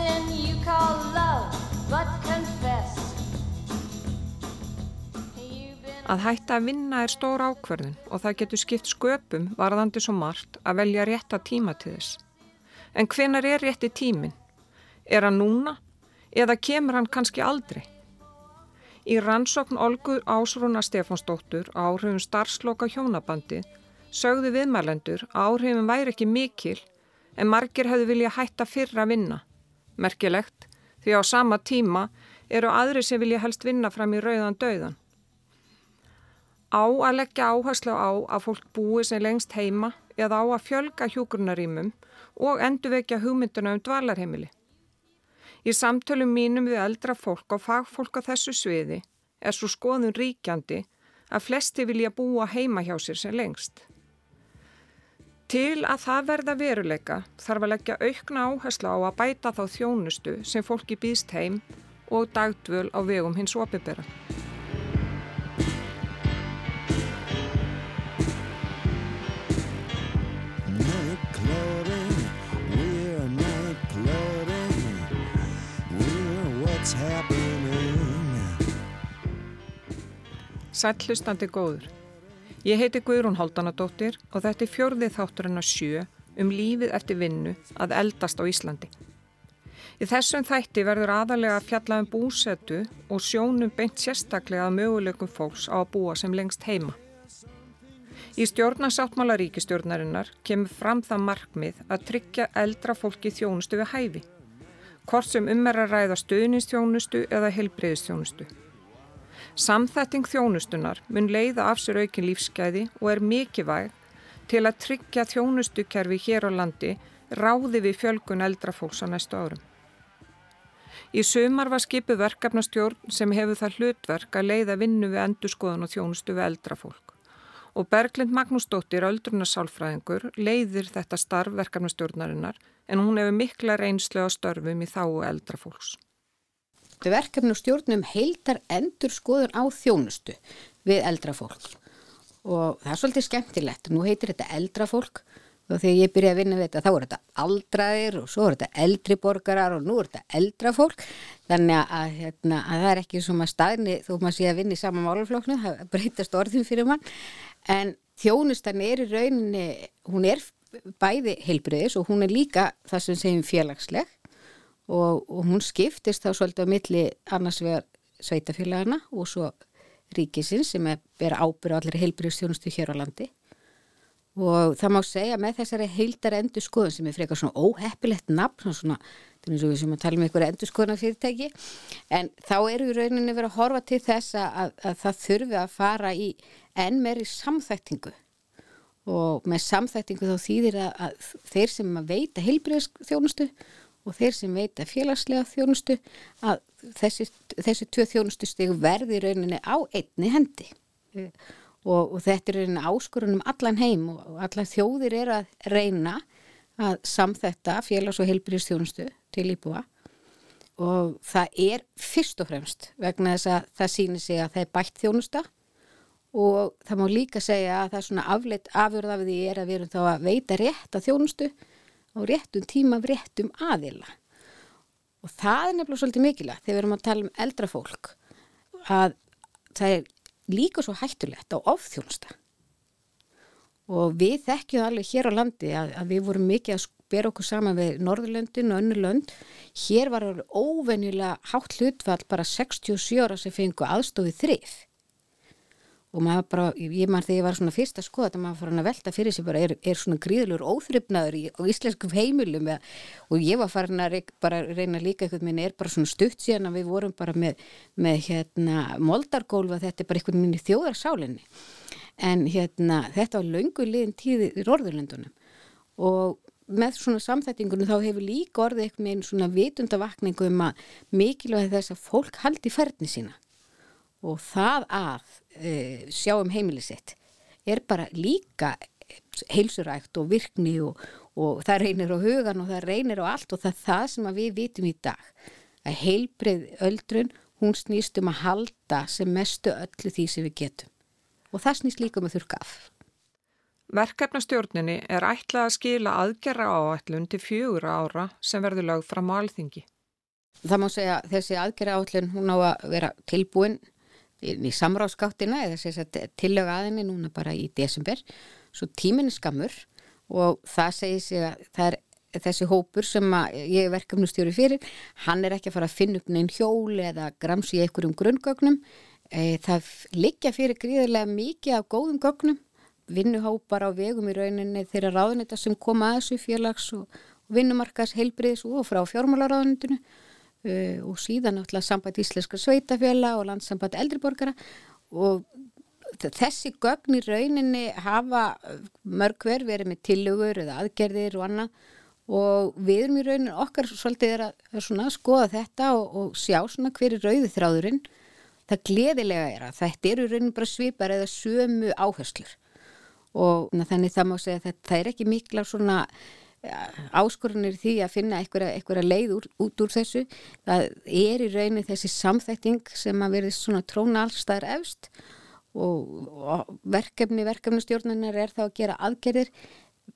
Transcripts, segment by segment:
something you call love, but confess. Að hætta að vinna er stór ákverðin og það getur skipt sköpum varðandi svo margt að velja rétta tíma til þess. En hvenar er rétti tímin? Er hann núna eða kemur hann kannski aldrei? Í rannsókn Olgu Ásrúna Stefánsdóttur áhrifum starfsloka hjónabandi sögðu viðmælendur áhrifum væri ekki mikil en margir hefðu vilja hætta fyrra vinna. Merkilegt því á sama tíma eru aðri sem vilja helst vinna fram í rauðan döðan. Á að leggja áherslu á að fólk búi sem lengst heima eða á að fjölga hjúgrunarímum og endurvekja hugmynduna um dvalarheimili. Í samtölum mínum við eldra fólk og fagfólk á þessu sviði er svo skoðun ríkjandi að flesti vilja búa heima hjá sér sem lengst. Til að það verða veruleika þarf að leggja aukna áherslu á að bæta þá þjónustu sem fólki býst heim og dagdvöl á vegum hins opibera. Sællustandi góður. Ég heiti Guðrún Haldanadóttir og þetta er fjörðið þátturinn að sjö um lífið eftir vinnu að eldast á Íslandi. Í þessum þætti verður aðalega að fjalla um búsetu og sjónum beint sérstaklega að möguleikum fólks á að búa sem lengst heima. Í stjórnarsáttmála ríkistjórnarinnar kemur fram það markmið að tryggja eldra fólki þjónustu við hæfi, hvort sem um er að ræða stöðnistjónustu eða helbreyðistjónustu. Samþætting þjónustunar mun leiða af sér aukin lífsgæði og er mikilvæg til að tryggja þjónustukerfi hér á landi ráði við fjölgun eldra fólks á næstu árum. Í sumar var skipið verkefnastjórn sem hefur það hlutverk að leiða vinnu við endurskoðun og þjónustu við eldra fólk. Og Berglind Magnúsdóttir, öldrunarsálfræðingur, leiðir þetta starf verkefnastjórnarinnar en hún hefur mikla reynslu á störfum í þáu eldra fólks verkefni og stjórnum heildar endur skoður á þjónustu við eldra fólk. Og það er svolítið skemmtilegt. Nú heitir þetta eldra fólk. Og þegar ég byrjaði að vinna við þetta þá er þetta aldraðir og svo er þetta eldri borgarar og nú er þetta eldra fólk. Þannig að, hérna, að það er ekki svona staðni þó maður sé að vinna í sama málufloknu, það breytast orðin fyrir mann. En þjónustan er í rauninni, hún er bæði heilbriðis og hún er líka það sem segjum félagsleg og, og hún skiptist þá svolítið á milli annars vegar sveitafélagana og svo ríkisins sem er bera ábyrðu allir heilbyrjustjónustu hér á landi. Og það má segja með þessari heildar endur skoðun sem er frekar svona óheppilegt nafn svona, þetta er eins og við sem að tala um einhverja endur skoðuna fyrirtæki en þá eru í rauninni verið að horfa til þess að, að það þurfi að fara í enn meiri samþæktingu og með samþæktingu þá þýðir að, að þeir sem að veita heilbyrjastjónustu og þeir sem veita félagslega þjónustu að þessi, þessi tvö þjónustu stegu verði rauninni á einni hendi. Og, og þetta er rauninni áskorunum allan heim og allar þjóðir er að reyna að samþetta félags- og heilbyrjastjónustu til íbúa. Og það er fyrst og fremst vegna þess að það sýnir sig að það er bætt þjónusta. Og það má líka segja að það er svona afleitt afurð af því er að við erum þá að veita rétt að þjónustu á réttum tíma af réttum aðila. Og það er nefnilega svolítið mikilvægt þegar við erum að tala um eldra fólk að það er líka svo hættulegt á ofþjónusta og við þekkjum alveg hér á landi að, að við vorum mikið að bera okkur saman við Norðurlöndin og önnur lönd. Hér var alveg óvenjulega hátt hlutfall bara 67 ára sem fengu aðstofið þrif og maður bara, ég maður þegar ég var svona fyrst að skoða þetta maður farin að velta fyrir sig bara er, er svona gríðlur óþryfnaður í, á íslenskum heimilum eða, og ég var farin að reyna, bara reyna líka eitthvað minn er bara svona stutt síðan að við vorum bara með, með hérna moldargólfa þetta er bara eitthvað minni þjóðarsálinni. En hérna þetta var löngu liðin tíði í Rorðurlöndunum og með svona samþættingunum þá hefur líka orðið eitthvað með einn svona vitundavakningu um að mikilvæg þess að fólk haldi færni sína. Og það að e, sjá um heimilisitt er bara líka heilsurækt og virkni og, og það reynir á hugan og það reynir á allt og það er það sem við vitum í dag. Að heilbreyð öldrun hún snýst um að halda sem mestu öllu því sem við getum. Og það snýst líka um að þurka af. Verkefnastjórninni er ætlað að skila aðgerra áætlun til fjögur ára sem verður lögð fram á alþingi. Það má segja að þessi aðgerra áætlun hún á að vera tilbúin í samráðskáttina eða þess að tillög aðinni núna bara í desember. Svo tíminn er skammur og það segir sig að það er þessi hópur sem ég er verkefnustjóri fyrir, hann er ekki að fara að finna upp neinn hjól eða gramsi í einhverjum grunngögnum. E, það liggja fyrir gríðarlega mikið af góðum gögnum vinnuhópar á vegum í rauninni þeirra ráðunita sem koma að þessu félags og vinnumarkas heilbriðis og frá fjármálaráðunitinu uh, og síðan náttúrulega samband íslenska sveitafjöla og landsamband eldriborgara og þessi gögn í rauninni hafa mörg hver verið með tillögur eða aðgerðir og annað. Og við erum í rauninni okkar svolítið er að, að svona, skoða þetta og, og sjá svona hver er rauði þráðurinn. Það gleðilega er að þetta eru rauninni bara svipar eða sömu áherslur. Og þannig það má segja að það er ekki mikla svona áskorunir því að finna einhverja leið úr, út úr þessu. Það er í raunin þessi samþætting sem að verði svona tróna allstaðar efst og, og verkefni verkefnustjórnunar er þá að gera aðgerðir.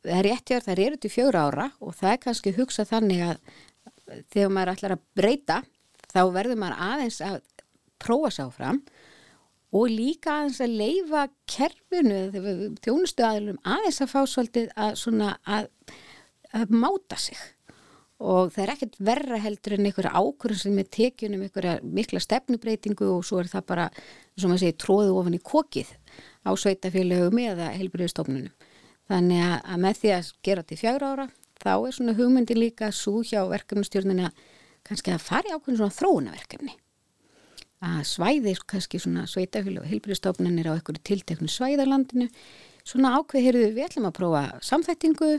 Það er rétt hjá það eru til fjóra ára og það er kannski hugsað þannig að þegar maður ætlar að breyta þá verður maður aðeins að prófa sáfram og líka aðeins að leifa kerfinu, þjónustu aðlum aðeins að fá svolítið að, að máta sig. Og það er ekkert verra heldur en einhverja ákvörðum sem er tekjunum einhverja mikla stefnubreitingu og svo er það bara, sem maður segir, tróðu ofan í kokið á sveitafélögum eða helbriðstofnunum. Þannig að, að með því að gera til fjagra ára þá er svona hugmyndi líka svo hjá verkefnustjórnina kannski að fari ákveðin svona þróunaverkefni að svæði kannski svona sveitafélag og heilbyrjastofnunir á einhverju tilteknu svæðarlandinu svona ákveð, heyrðu við ætlum að prófa samþættingu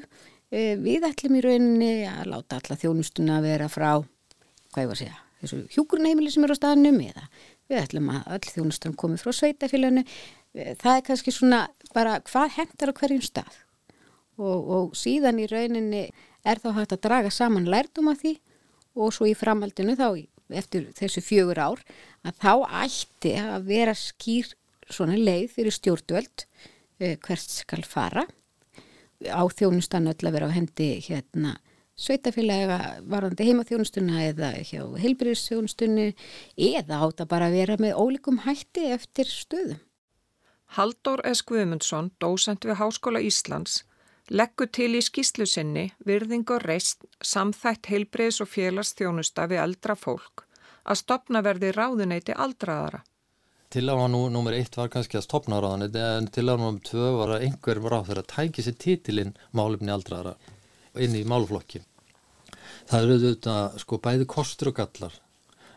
við ætlum í rauninni að láta alla þjónustuna vera frá hvað ég var að segja, þessu hjúkurneimili sem eru á staðnum eða við ætlum að all þjónustan komi frá sveitafélaginu e, það er kannski svona bara hvað hendar á hverjum stað. Og, og síðan í rauninni er þá hægt að draga saman lærdum af því og svo í framhaldinu þá eftir þessu fjögur ár að þá ætti að vera skýr svona leið fyrir stjórnvöld eh, hvert skal fara á þjónustan öll að vera á hendi hérna sveitafélaga varðandi heimaþjónustuna eða hjá heilbyrjusþjónustunni eða átt að bara vera með ólíkum hætti eftir stöðum. Haldur S. Guðmundsson, dósent við Háskóla Íslands, leggur til í skýslu sinni virðing og reist samþætt heilbreyðs og félagsþjónusta við eldra fólk að stopna verði ráðuneyti aldraðara. Tiláma nú, nummer eitt var kannski að stopna ráðuneyti en tiláma nummer tvö var að einhverjum ráð þeirra tæki sér títilinn málefni aldraðara inn í málflokki. Það eru auðvitað sko bæði kostur og gallar.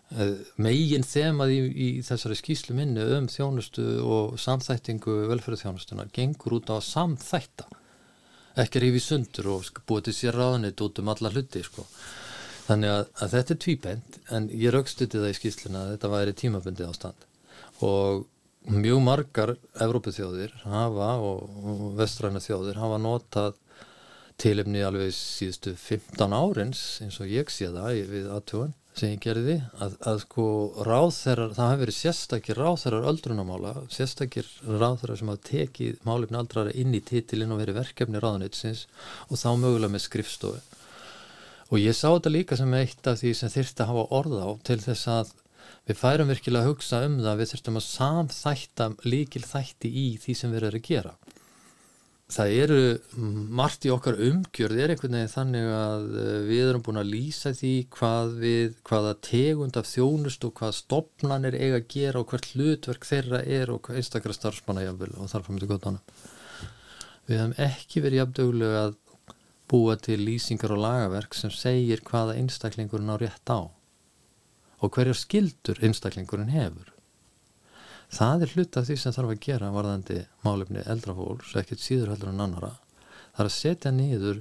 Eh, megin þemað í, í þessari skýslu minni um þjónustu og samþættingu velferðarþjónustunar gengur út á samþætta ekki rífi sundur og búið til sér ráðunit út um alla hluti sko Þannig að, að þetta er tvíbent en ég raukstuði það í skýrsluna að þetta væri tímabundið ástand og mjög margar Evrópithjóðir hafa og, og vestræna þjóðir hafa notað tilumni alveg síðustu 15 árins eins og ég sé það við aðtjóðan sem ég gerði að, að sko ráþærar, það hafi verið sérstakir ráþærar öldrunamála, sérstakir ráþærar sem hafa tekið málefni aldrara inn í titilinn og verið verkefni ráðnitsins og þá mögulega með skrifstofu. Og ég sá þetta líka sem eitt af því sem þurfti að hafa orð á til þess að við færum virkilega að hugsa um það við þurftum að samþætta líkil þætti í því sem við erum að gera. Það eru margt í okkar umgjörð er einhvern veginn þannig að eh, við erum búin að lýsa því hvað við, hvaða tegund af þjónust og hvað stopnarnir eiga að gera og hvert hlutverk þeirra er og einstakra starfsmanna jáfnvel og þarf að mynda gott ánum við hefum ekki verið jafndögulega að búa til lýsingar og lagaverk sem segir hvaða einstaklingurinn á rétt á og hverjar skildur einstaklingurinn hefur. Það er hlut af því sem þarf að gera varðandi málefni eldrafólks, ekkert síður heldur en annara. Það er að setja niður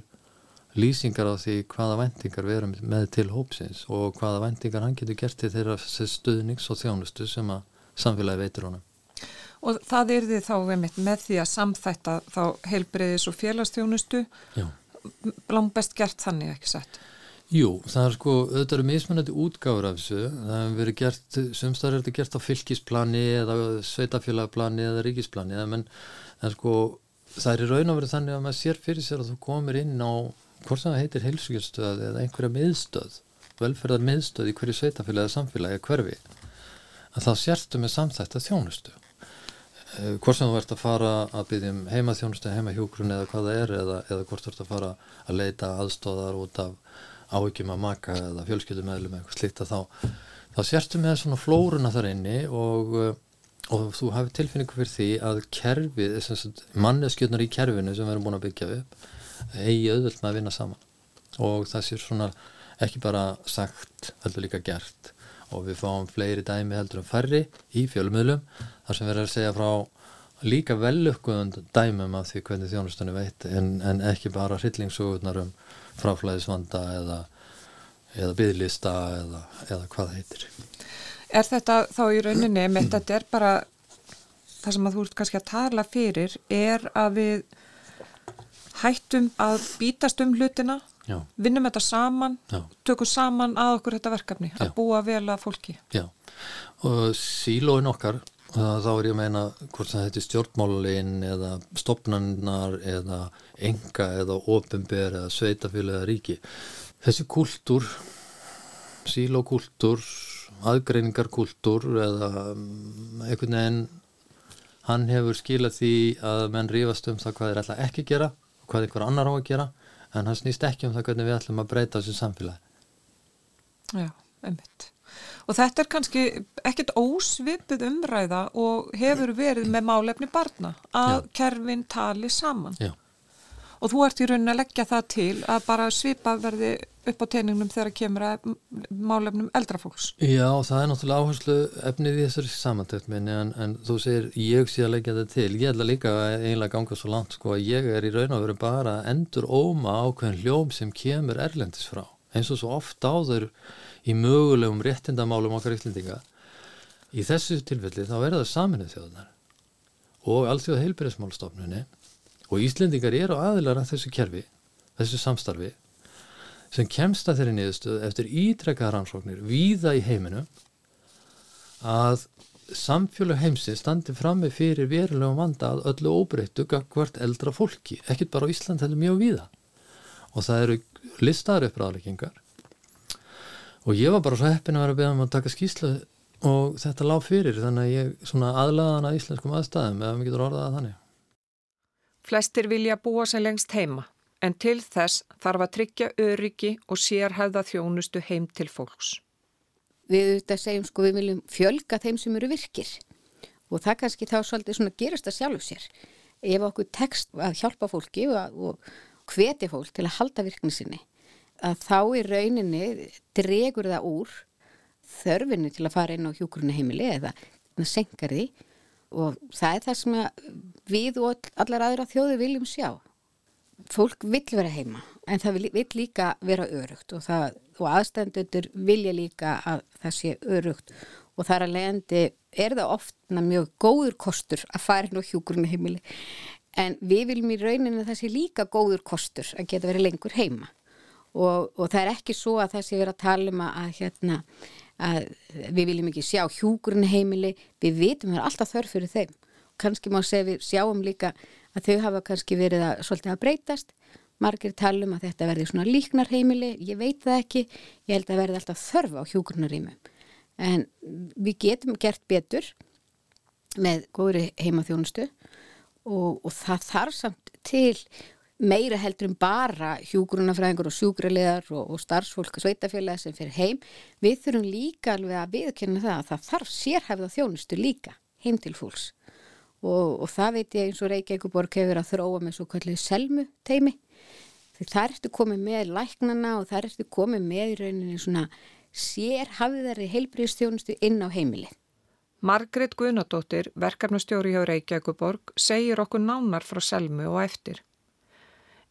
lýsingar á því hvaða vendingar við erum með til hópsins og hvaða vendingar hann getur gert til þeirra stuðnings og þjónustu sem að samfélagi veitur honum. Og það er því þá með því að samþætta þá heilbreyðis og langt best gert þannig ekki sett? Jú, það er sko, auðvitað eru mismunandi útgáður af þessu, það hefur verið gert, sumstar er þetta gert á fylgisplani eða sveitafélagplani eða ríkisplani, en, en sko það er í raun og verið þannig að maður sér fyrir sér að þú komir inn á hvort sem það heitir heilsugjastöð eða einhverja miðstöð velferðar miðstöð í hverju sveitafélagi eða samfélagi hverfi að þá sérstu með samþætt að þjónustu. Eh, hvort sem þú ert að fara að byggja um heimaþjónustu, heimahjógrun eða hvað það er eða, eða áhyggjum að maka eða fjölskyldumæðlum eða eitthvað slíkt að þá, þá sérstu með svona flórunna þar inni og eh, og þú hafi tilfinningu fyrir því að kerfið, manneskjötnar í kerfinu sem við erum búin að byggja upp eigi auðvöld með að vinna saman. Og það sé svona ekki bara sagt, heldur líka gert. Og við fáum fleiri dæmi heldur en færri í fjölumöðlum þar sem við erum að segja frá líka velukkuðund dæmum af því hvernig þjónustunni veit en, en ekki bara hryllingsugurnar um fráflæðisvanda eða, eða byggðlista eða, eða hvað heitir Er þetta þá í rauninni, með þetta er bara það sem að þú ert kannski að tala fyrir er að við hættum að bítast um hlutina, Já. vinnum þetta saman, Já. tökum saman að okkur þetta verkefni, Já. að búa vel að fólki. Já, og sílóin okkar, þá er ég að meina hvort það heitir stjórnmálin eða stopnarnar eða enga eða ofinber eða sveitafélag eða ríki. Þessi kultúr, sílókultúr, aðgreiningarkultúr eða um, einhvern veginn hann hefur skilað því að menn rífast um það hvað þeir ætla ekki að gera og hvað einhver annar á að gera en hann snýst ekki um það hvernig við ætlum að breyta þessu samfélagi Já, einmitt og þetta er kannski ekkert ósvipið umræða og hefur verið með málefni barna að Já. kerfin tali saman Já og þú ert í rauninni að leggja það til að bara svipa verði upp á teiningnum þegar kemur að málefnum eldrafólks. Já, það er náttúrulega áherslu efnið í þessari samantökt minni en, en þú segir ég sé að leggja það til. Ég held að líka einlega ganga svo langt sko að ég er í raun og veru bara endur óma ákveðin hljóm sem kemur erlendis frá eins og svo oft áður í mögulegum réttindamálum okkar yllendinga. Í þessu tilfelli þá er það saminuð þjóðunar og allþjóð heilbyrðismálstofnunni og Íslendingar eru aðilar af þessu kerfi, þessu samstarfi sem kemst að þeirri niðurstöðu eftir ítrekka rannsóknir víða í heiminu að samfjölu heimsins standi frammi fyrir verulegum vanda að öllu óbreyttu hvert eldra fólki, ekkit bara á Ísland heldur mjög víða og það eru listaður uppræðleikingar og ég var bara svo heppin að vera að beða um að taka skýslu og þetta lág fyrir þannig að ég svona aðlaðan að íslenskum aðstæðum eða maður getur orðað að þannig Flestir vilja búa sér lengst heima en til þess þarf að tryggja öryggi og sérhæða þjónustu heim til fólks. Við auðvitað segjum sko við viljum fjölga þeim sem eru virkir og það kannski þá svolítið svona gerast að sjálfu sér. Ef okkur tekst að hjálpa fólki og, og hveti fólk til að halda virknisinni að þá í rauninni dregur það úr þörfinni til að fara inn á hjúkuruna heimili eða senkar því. Og það er það sem við og allar aðra þjóði viljum sjá. Fólk vill vera heima en það vill, vill líka vera örugt og, það, og aðstændur vilja líka að það sé örugt og þar að leiðandi er það ofta mjög góður kostur að fara inn á hjúkurinu heimili en við viljum í rauninu að það sé líka góður kostur að geta verið lengur heima og, og það er ekki svo að sé verið að tala um að hérna að við viljum ekki sjá hjúkurinn heimili, við vitum að það er alltaf þörf fyrir þeim. Kanski má segja við sjáum líka að þau hafa kannski verið að, svolítið að breytast. Margir talum að þetta verði svona líknar heimili, ég veit það ekki, ég held að verði alltaf þörf á hjúkurnarímum. En við getum gert betur með góðri heimaþjónustu og, og það þarf samt til meira heldur um bara hjúgrunafræðingur og sjúgraliðar og, og starfsfólk og sveitafélag sem fyrir heim. Við þurfum líka alveg að viðkynna það að það þarf sérhæfða þjónustu líka heim til fólks. Og, og það veit ég eins og Reykjavík borg hefur að þróa með svo kallið selmu teimi því þar ertu komið með læknana og þar ertu komið með í rauninni svona sérhæfðari heilbríðstjónustu inn á heimilið. Margret Guðnadóttir, verkefnastjóri hjá Reykjavík borg segir okkur nánar frá selmu og eftir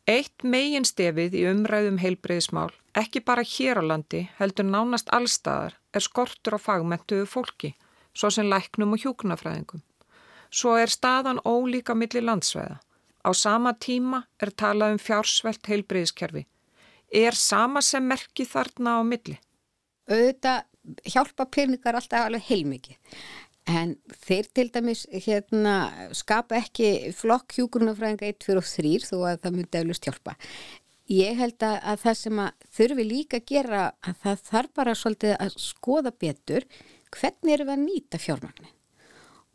Eitt megin stefið í umræðum heilbreyðismál, ekki bara hér á landi, heldur nánast allstaðar, er skortur á fagmentuðu fólki, svo sem læknum og hjúknafræðingum. Svo er staðan ólíka millir landsveða. Á sama tíma er talað um fjársvelt heilbreyðiskerfi. Er sama sem merki þarna á milli? Auðvitað hjálpa peningar alltaf alveg heilmikið. En þeir til dæmis hérna, skapa ekki flokk hjúgrunafræðinga 1, 4 og 3 þó að það myndi eflust hjálpa. Ég held að, að það sem að þurfi líka að gera að það þarf bara svolítið að skoða betur hvernig erum við að nýta fjármagnin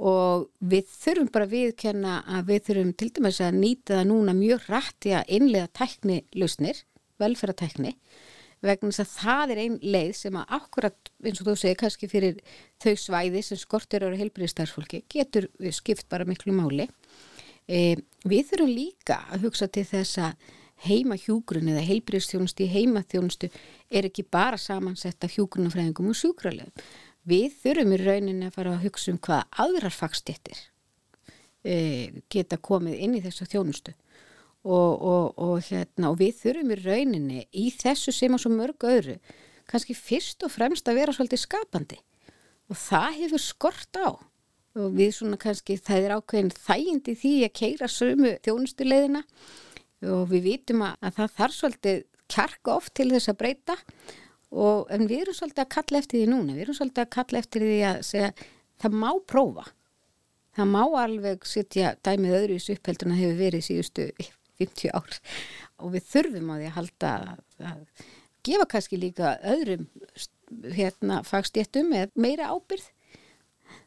og við þurfum bara að viðkenna að við þurfum til dæmis að nýta það núna mjög rætt í að innlega tækni lausnir, velferðartækni vegna þess að það er einn leið sem að akkurat eins og þú segir kannski fyrir þau svæði sem skortur eru heilbriðstarfsfólki getur skipt bara miklu máli. E, við þurfum líka að hugsa til þess að heima hjúgrun eða heilbriðstjónustu í heimaþjónustu er ekki bara samansetta hjúgrunafræðingum og sjúkralöfum Við þurfum í rauninni að fara að hugsa um hvað aðrar fagstittir e, geta komið inn í þessu þjónustu og, og, og, hérna, og við þurfum í rauninni í þessu sem á svo mörgu öðru kannski fyrst og fremst að vera svolítið skapandi. Og það hefur skort á. Og við svona kannski það er ákveðin þægindi því að keira sömu þjónustuleiðina. Og við vitum að, að það þarf svolítið kjarka oft til þess að breyta. Og en við erum svolítið að kalla eftir því núna. Við erum svolítið að kalla eftir því að segja það má prófa. Það má alveg setja dæmið öðru í þessu upphelduna hefur verið síðustu 50 ár. Og við þurfum á því að halda að gefa kannski líka öðrum hérna fagstjéttum með meira ábyrð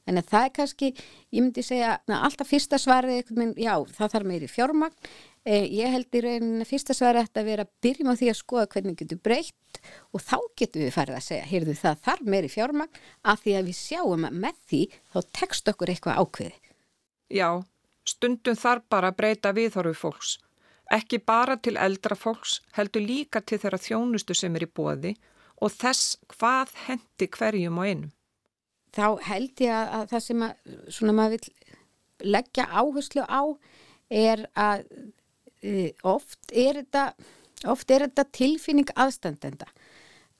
en það er kannski, ég myndi segja alltaf fyrsta svarið, já það þarf meiri fjármagn. Eh, ég held í rauninni fyrsta svar að vera að byrjum á því að skoða hvernig getur breytt. Og þá getum við farið að segja, heyrðu það þarf meiri fjármagn. Að því að við sjáum að með því þá tekst okkur eitthvað ákveði. Já, stundum þarf bara að breyta viðhorfu fólks. Ekki bara til eldra fólks, heldur líka til þeirra þjónustu sem er í bóði og þess hvað hendi hverjum á einum. Þá held ég að, að það sem að, maður vil leggja áherslu á er að oft er þetta, oft er þetta tilfinning aðstandenda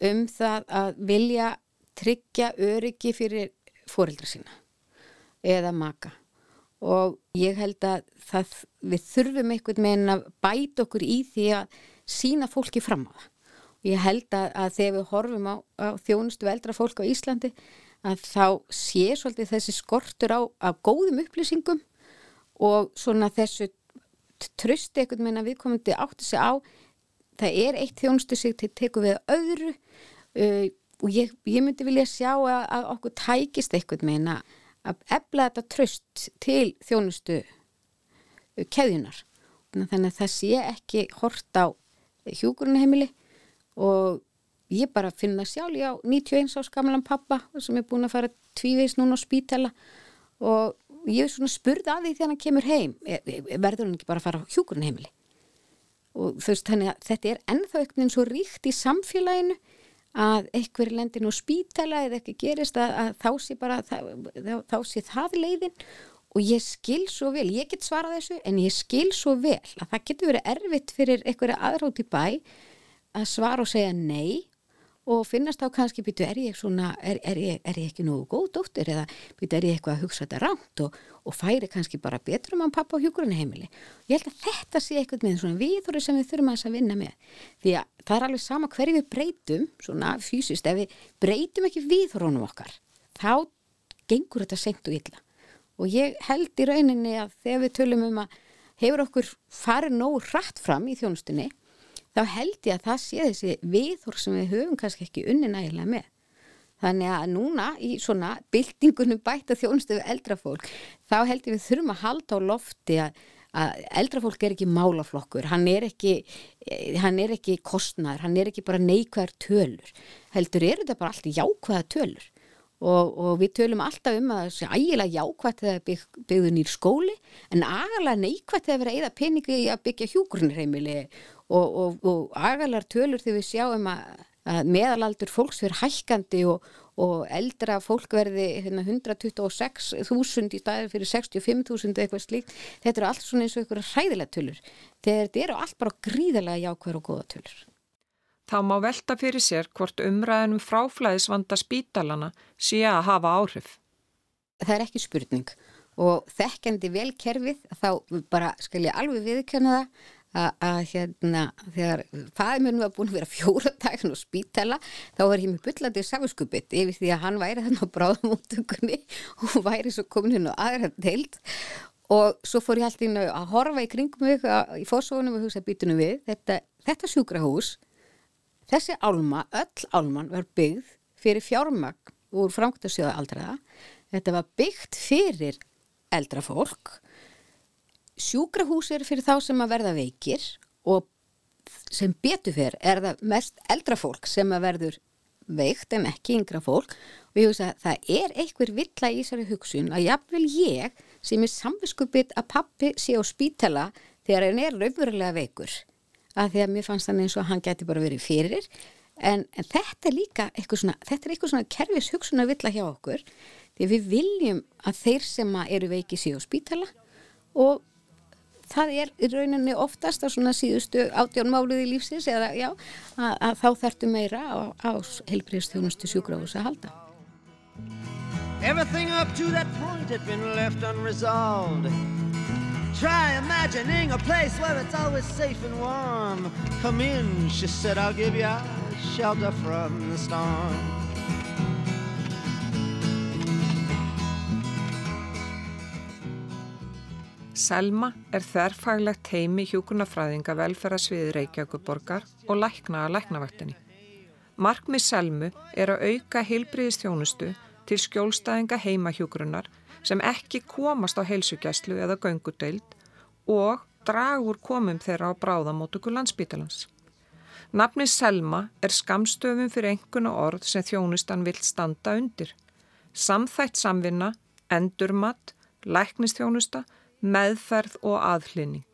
um það að vilja tryggja öryggi fyrir fóreldra sína eða maka og ég held að það, við þurfum einhvern veginn að bæta okkur í því að sína fólki fram á það. Og ég held að, að þegar við horfum á, á þjónustu eldra fólk á Íslandi að þá sé svolítið þessi skortur á, á góðum upplýsingum og svona þessu trösti einhvern veginn að viðkomandi átti sig á. Það er eitt þjónustu sig til teku við öðru. Uh, og ég, ég myndi vilja sjá að, að okkur tækist einhvern veginn að efla þetta tröst til þjónustu uh, keðjunar þannig að það sé ekki hort á hjúgrunheimili og ég bara finna sjálf. Ég á 91 ás gamlan pappa sem er búin að fara tvíveis núna á spítala og ég spurði að því þegar hann kemur heim. Verður hann ekki bara að fara á hjúkurinn og þú veist þannig að þetta er ennþá eitthvað svo ríkt í samfélaginu að eitthvað er lendin og spítala eða eitthvað gerist að, að þá sé bara það, þá sé það leiðin. Og ég skil svo vel, ég get svarað þessu en ég skil svo vel að það getur verið erfitt fyrir aðrátt í bæ að svara og segja nei og finnast þá kannski, býtu, er ég svona, er, er, ég, er ég ekki nógu góð dóttir eða býtu, er ég eitthvað að hugsa þetta ránt og, og færi kannski bara betur um hann pappa á hjúgrunheimili. Ég held að þetta sé eitthvað með svona viðhóru sem við þurfum að vinna með. Því að það er alveg sama hverju við breytum, svona fysiskt, ef við breytum ekki viðhórunum okkar, þá gengur þetta sent og illa. Og ég held í rauninni að þegar við tölum um að hefur okkur farið nógu hratt fram í þjónustunni þá held ég að það sé þessi viðhór sem við höfum kannski ekki unni nægilega með. Þannig að núna í svona byltingunum bæta þjónustu við eldrafólk, þá held ég við þurfum að halda á lofti að, að eldrafólk er ekki málaflokkur, hann er ekki, hann er ekki kostnar, hann er ekki bara neikvæðar tölur. Heldur er þetta bara allt jákvæða tölur. Og, og við tölum alltaf um að það sé ægilega jákvæmt þegar bygg, byggðu nýr skóli en agalega neikvæmt þegar verið að eða peningi að byggja hjúgrunreimili og, og, og agalar tölur þegar við sjáum að, að meðalaldur fólks verður hækkandi og, eldra fólk verði hérna, 126.000 í staðir fyrir 65.000 eitthvað slíkt. Þetta eru allt svona eins og eitthvað hræðilega tölur. Þetta eru allt bara gríðilega jákvæður og góða tölur Þá má velta fyrir sér hvort umræðinum fráflæðisvanda spítalana sé að hafa áhrif. Það er ekki spurning og þekkjandi vel kerfið þá bara skal ég alveg viðkjöna það að hérna þegar fæðmjörnum var búin að vera fjóra daginn og spítala þá var ég með byllandi safiskupið yfir því að hann væri þannig á bráðamóttökunni og væri svo komin inn á aðra deild og svo fór ég alltaf inn að horfa í kringum mig í fórsónum og hugsa býtunum við þetta, þetta sjúkrahús þessi álma, öll álman var byggð fyrir fjármagn úr framkvæmstöðu aldraða þetta var byggt fyrir eldra fólk. Sjúkrahús er fyrir þá sem að verða veikir og sem betur fyrir er það mest eldra fólk sem að verður veikt en ekki yngra fólk. Og ég hugsa að það er einhver vill að í þessari hugsun að jafnvel ég sem er samviskupið að pappi sé á spítala þegar hann er raunverulega veikur að því að mér fannst þannig eins og hann geti bara verið fyrir. En, en þetta er líka eitthvað svona, þetta er eitthvað svona kervis hugsun að vill að hjá okkur. Því við viljum að þeir sem eru veiki sé á spítala. Og það er í rauninni oftast á svona síðustu átjónmáluði lífsins eða já, að, að þá þartu meira á, á helbriðstjónustu sjúkrahús að halda. Everything up to that point had been left unresolved Try imagining a place where it's always safe and warm Come in, she said, I'll give you shelter from the storm Selma er þerrfaglegt heimi hjúkunafræðinga velferðarsviði Reykjavíkuborgar og lækna að læknavaktinni. Markmið Selmu er að auka heilbriðistjónustu til skjólstæðinga heimahjúkurunar sem ekki komast á heilsugjæslu eða göngudeild og dragur komum þeirra á bráðamótöku landsbítalans. Nafnið Selma er skamstöfum fyrir enguna orð sem þjónustan vilt standa undir. Samþætt samvinna, endurmatt, læknistjónusta meðferð og aðhlynning.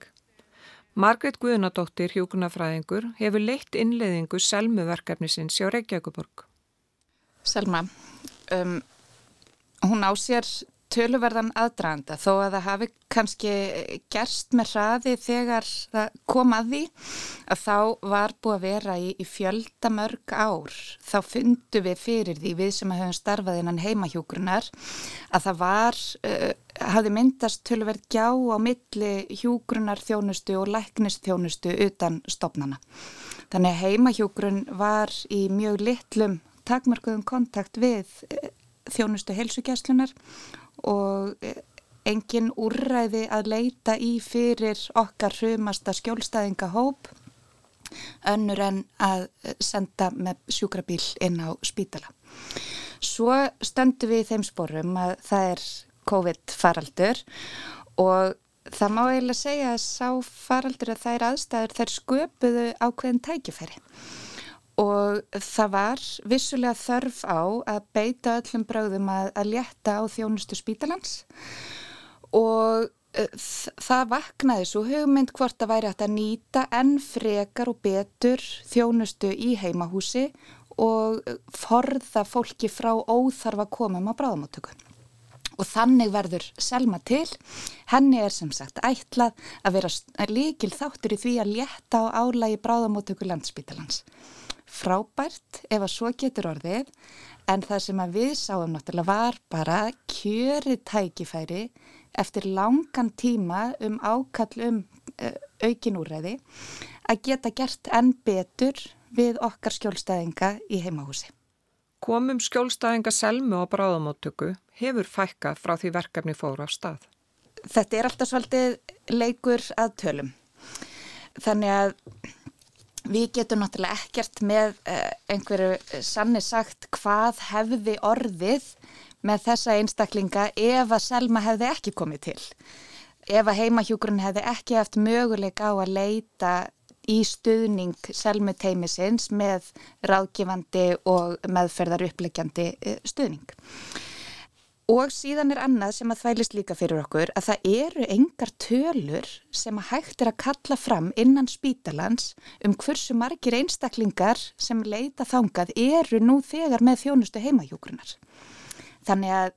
Margret Guðnadóttir, hjókunafræðingur, hefur leitt innleiðingu selmuverkefnisins hjá Reykjavíkuborg. Selma, um, hún á sér töluverðan aðdraganda þó að það hafi kannski gerst með hraði þegar það kom að því að þá var búið að vera í, í fjölda mörg ár þá fundu við fyrir því við sem hefum starfað innan heimahjókurunar að það var uh, hafi myndast töluverð gjá á milli hjúgrunar þjónustu og læknistjónustu utan stopnana. Þannig að heimahjógrun var í mjög litlum takmarkuðum kontakt við uh, þjónustu heilsugjæslunar og eh, engin úrræði að leita í fyrir okkar hrumasta skjólstæðingahóp önnur en að senda með sjúkrabíl inn á spítala. Svo stöndum við í þeim sporum að það er COVID faraldur og það má eiginlega segja að sá faraldur að er aðstæður þær sköpuðu ákveðin tækifæri og það var vissulega þörf á að beita öllum bröðum að, að létta á þjónustu spítalans. Og uh, það vaknaði svo hugmynd hvort að væri að nýta enn frekar og betur þjónustu í heimahúsi og forða fólki frá óþarfa komum á bráðamáttöku. Og þannig verður Selma til, henni er sem sagt ætlað að vera líkil þáttur í því að létta á álægi bráðamótöku landsbítalans frábært ef að svo getur orðið en það sem að við sáum náttúrulega var bara kjöri tækifæri eftir langan tíma um ákall um uh, aukin úræði að geta gert enn betur við okkar skjólstæðinga í heimahúsi. Komum skjólstæðinga selmu á bráðamáttöku hefur fækka frá því verkefni fóru á stað. Þetta er alltaf svolítið leikur að tölum. Þannig að Við getum náttúrulega ekkert með uh, einhverju sanni sagt hvað hefði orðið með þessa einstaklinga ef að Selma hefði ekki komið til. Ef að heimahjúgrun hefði ekki haft möguleik á að leita í stuðning Selmuteimisins með ráðgifandi og meðferðar upplegjandi uh, stuðning. Og síðan er annað sem að þvælist líka fyrir okkur að það eru engar tölur sem að hægt er að kalla fram innan spítalans um hversu margir einstaklingar sem leita þangað eru nú þegar með þjónustu heimahjókrunar. Þannig að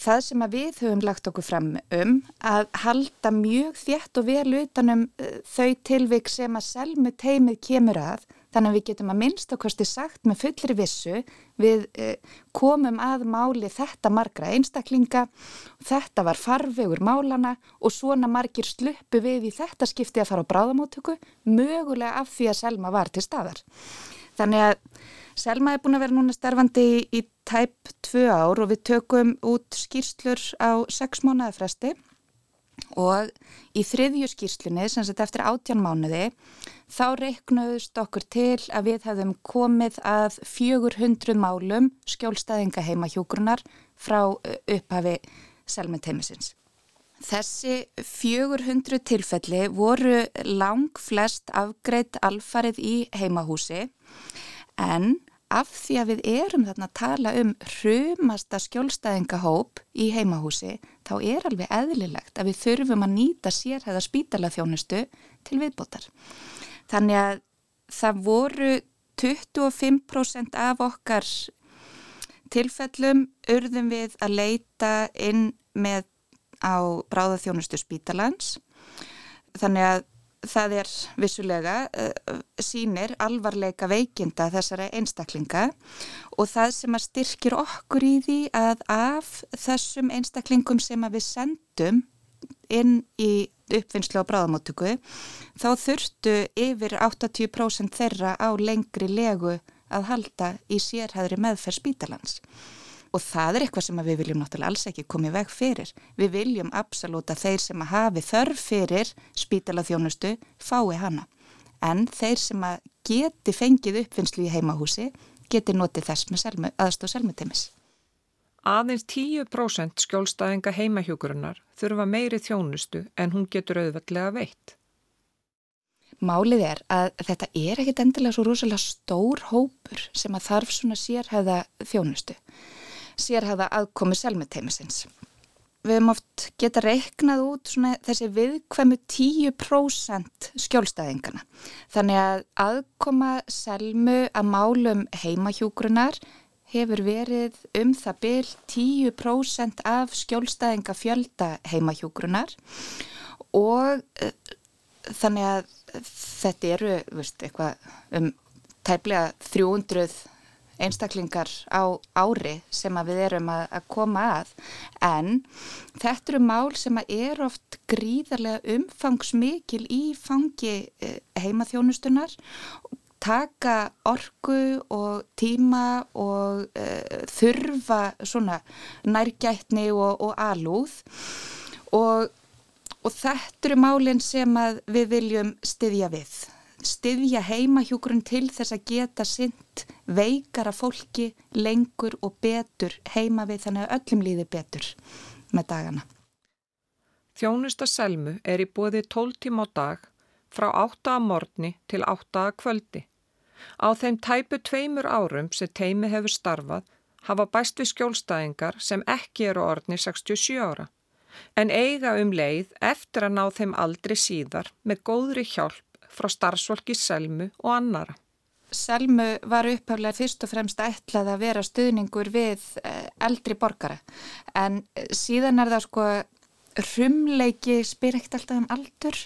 það sem að við höfum lagt okkur fram um að halda mjög þétt og vel utanum uh, þau tilvik sem að selmu teimið kemur að þannig að við getum að minnst okkarstu sagt með fullri vissu við uh, komum að máli þetta margra einstaklinga þetta var farvegur málana og svona margir sluppu við í þetta skipti að fara á bráðamótöku mögulega af því að selma var til staðar. Þannig að Selma er búin að vera núna starfandi í, í tæp tvö ár og við tökum út skýrslur á sex mánuða fresti og í þriðju skýrslunni, sem sett eftir átjan mánuði, þá reiknuðust okkur til að við hefðum komið að 400 málum skjólstæðinga heima hjógrunar frá upphafi selmeteimisins. Þessi 400 tilfelli voru lang flest afgreitt alfarið í heimahúsi en af því að við erum þarna að tala um hrumasta skjólstæðingahóp í heimahúsi, þá er alveg eðlilegt að við þurfum að nýta sérhæða spítalaþjónustu til viðbótar. Þannig að það voru 25% af okkar tilfellum urðum við að leita inn með á bráðaþjónustu spítalans. Þannig að það er vissulega uh, sínir alvarleika veikinda þessara einstaklinga og það sem að styrkir okkur í því að af þessum einstaklingum sem að við sendum inn í uppfinnslu á bráðamóttöku þá þurftu yfir 80% þeirra á lengri legu að halda í sérhæðri meðferð spítalans og það er eitthvað sem við viljum náttúrulega alls ekki komið veg fyrir. Við viljum absolutt að þeir sem að hafi þörf fyrir spítalaþjónustu fái hana. En þeir sem að geti fengið uppfinnslu í heimahúsi geti notið þess með aðstóð selmutemis. Aðeins 10% skjólstæðinga heimahjókurinnar þurfa meiri þjónustu en hún getur auðveldlega veitt. Málið er að þetta er ekkit endilega svo rosalega stór hópur sem að þarf svona sérhæða þjónustu sérhæða aðkomi selmeteimisins. Við hefum oft geta reiknað út þessi viðkvæmu 10% skjólstæðingana. Þannig að aðkoma selmu að málum heimahjúgrunar hefur verið um það byl 10% af skjólstæðinga fjölda heimahjúgrunar og uh, þannig að þetta eru veist, um tæplega 300 einstaklingar á ári sem við erum að, að koma að. En þetta eru mál sem er oft gríðarlega umfangsmikil í fangi eh, heimaþjónustunar taka orgu og tíma og uh, þurfa svona nærgætni og, og alúð. Og, og þetta eru málinn sem við viljum styðja við styðja heimahjúkurinn til þess að geta synd veikara fólki lengur og betur heima við þannig að öllum líði betur með dagana. Þjónusta selmu er í bóði 12 tíma á dag frá 8. morgni til 8. kvöldi. Á þeim tæpu tveimur árum sem teimi hefur starfað hafa bæst við skjólstæðingar sem ekki eru orðni 67 ára en eiga um leið eftir að ná þeim aldrei síðar með góðri hjálp frá starfsfólki Selmu og annara. Selmu var upphaflega fyrst og fremst ætlað að vera stuðningur við eh, eldri borgara en síðan er það sko rumleiki spyr ekkert alltaf um aldur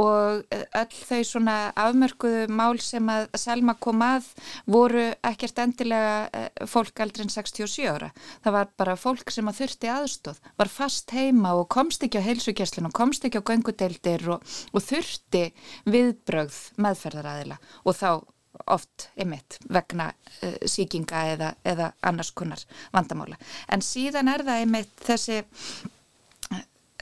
og öll þau svona afmörkuðu mál sem að Selma kom að voru ekkert endilega eh, fólk aldrei en 67 ára. Það var bara fólk sem að þurfti aðstóð, var fast heima og komst ekki á heilsugjæslinu komst ekki á göngudeildir og, og þurfti viðbrögð meðferðaræðila og þá oft ymitt vegna uh, síkinga eða, eða annars kunnar vandamála. En síðan er það ymitt þessi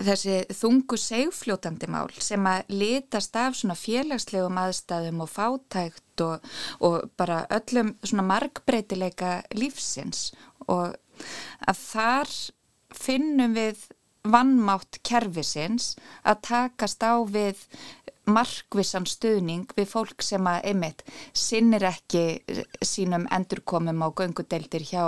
þessi þungu segfljótandi mál sem að litast af svona félagslegum aðstæðum og fátækt og, og bara öllum svona markbreytileika lífsins. Og að þar finnum við vannmátt kervisins að takast á við markvissan stuðning við fólk sem að einmitt sinnir ekki sínum endurkomum á göngudeldir hjá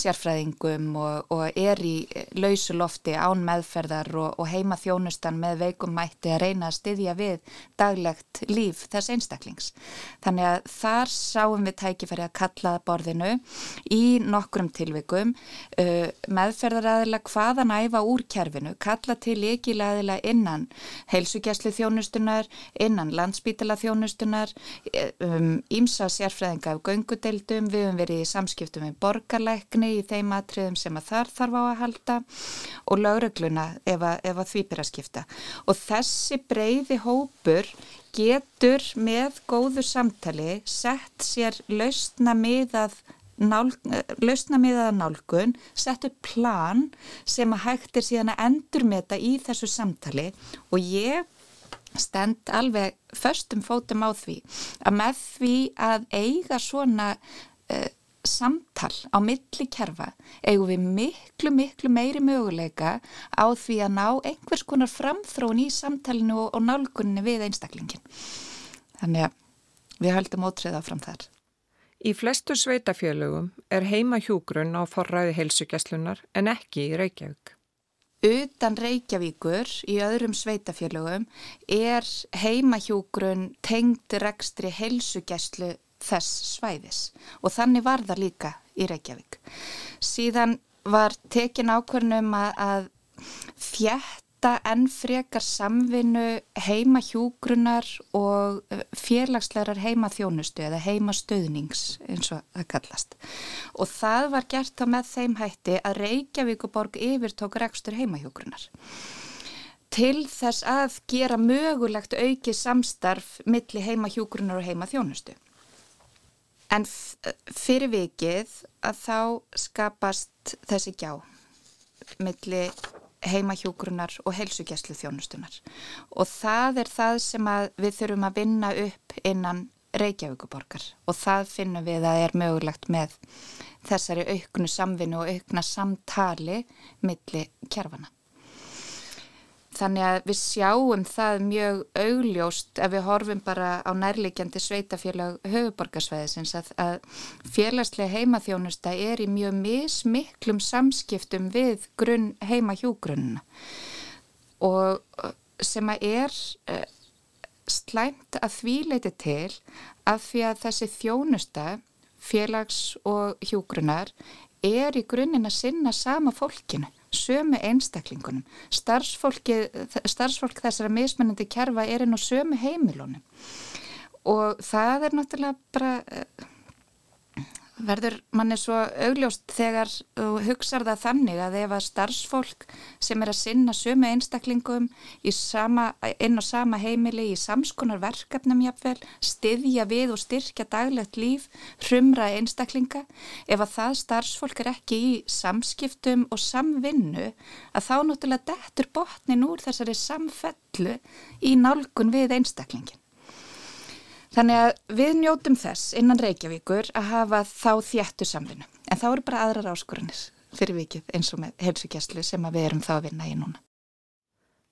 sérfræðingum og, og er í lausulofti án meðferðar og, og heima þjónustan með veikum mætti að reyna að styðja við daglegt líf þess einstaklings. Þannig að þar sáum við tækifæri að kalla borðinu í nokkrum tilvikum uh, meðferðaræðila hvaðan æfa úr kerfinu, kalla til leikilæðila innan heilsugjæslu þjónustunar, innan landsbítala þjónustunar, ímsa um, sérfræðinga af göngudeldum, við höfum verið í samskiptum með borgarleikni í þeim atriðum sem að þar þarf á að halda og laurugluna ef að, ef að því byrja að skipta. Og þessi breyði hópur getur með góðu samtali sett sér lausna miðað Nál, lausna miðaða nálgun, settu plan sem að hægt er síðan að endurmeta í þessu samtali og ég stend alveg förstum fótum á því að með því að eiga svona uh, samtal á milli kerfa eigum við miklu, miklu meiri möguleika á því að ná einhvers konar framþróun í samtalinu og, og nálgunni við einstaklingin. Þannig að við höldum ótriða fram þar. Í flestu sveitafélögum er heima hjúgrunn á forræði heilsugjastlunar en ekki í Reykjavík. Utan Reykjavíkur í öðrum sveitafélögum er heima hjúgrunn tengd rekstri heilsugjastlu þess svæðis og þannig var það líka í Reykjavík. Síðan var tekin ákvörnum að, að fjetta enn frekar samvinnu heima hjúgrunar og uh, félagslegar heima þjónustu eða heima stöðnings eins og það kallast. Og það var gert á með þeim hætti að Reykjavíkuborg yfirtók rekstur heima hjúgrunar til þess að gera mögulegt auki samstarf milli heima hjúgrunar og heima þjónustu. En fyrir vikið að þá skapast þessi gjá milli heimahjógrunar og heilsugjæslu þjónustunar og það er það sem við þurfum að vinna upp innan Reykjavíkuborgar og það finnum við að er mögulegt með þessari auknu samvinnu og aukna samtali milli kjærfana. Þannig að við sjáum það mjög augljóst ef við horfum bara á nærleikjandi sveitafélag höfuborgarsvæðisins að, að félagslega heimaþjónusta er í mjög mismiklum samskiptum við grunn heimahjúgrunna og sem að er uh, slæmt að því leiti til að því að þessi þjónusta félags og hjúgrunnar er í grunninn að sinna sama fólkinu sömu einstaklingunum. Starfsfólk þessara mismennandi kerfa er inn á sömu heimilunum og það er náttúrulega bara eh, verður manni svo augljóst þegar þú hugsaður það þannig að ef að starfsfólk sem er að sinna sömu einstaklingum sama, inn á sama heimili í samskonar verkefnum jáfnvel, styðja við og styrkja daglegt líf, hrumra einstaklinga, ef að það starfsfólk er ekki í samskiptum og samvinnu, að þá náttúrulega dettur botnin úr þessari samfellu í nálgun við einstaklingin. Þannig að við njótum þess innan Reykjavíkur að hafa þá þjættu samvinnu. En þá eru bara aðrar áskoranir fyrir vikið eins og með helsugjastlu sem við erum þá að vinna í núna.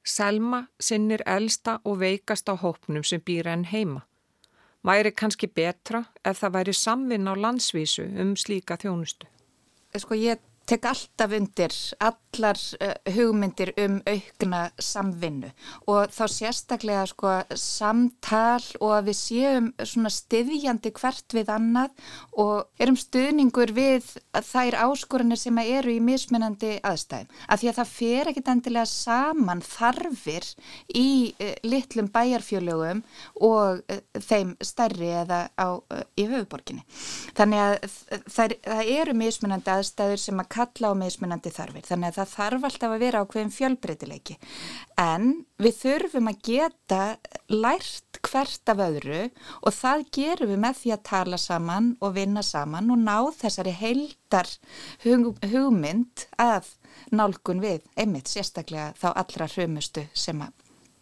Selma sinnir elsta og veikast á hópnum sem býr enn heima. Væri kannski betra ef það væri samvinn á landsvísu um slíka þjónustu? Sko ég tek alltaf undir allar uh, hugmyndir um aukna samvinnu og þá sérstaklega sko samtal og að við séum svona styðjandi hvert við annað og erum stuðningur við þær áskoranir sem eru í mismunandi aðstæðum. Af því að það fer ekkit endilega saman þarfir í uh, litlum bæjarfjölögum og uh, þeim stærri eða á, í höfuborginni. Þannig að það eru mismunandi aðstæður sem að kalla á mismunandi þarfir þannig að það þarf alltaf að vera á hverjum fjölbreytileiki en við þurfum að geta lært hvert af öðru og það gerum við með því að tala saman og vinna saman og ná þessari heildar hug, hugmynd að nálgun við einmitt sérstaklega þá allra hrumustu sem að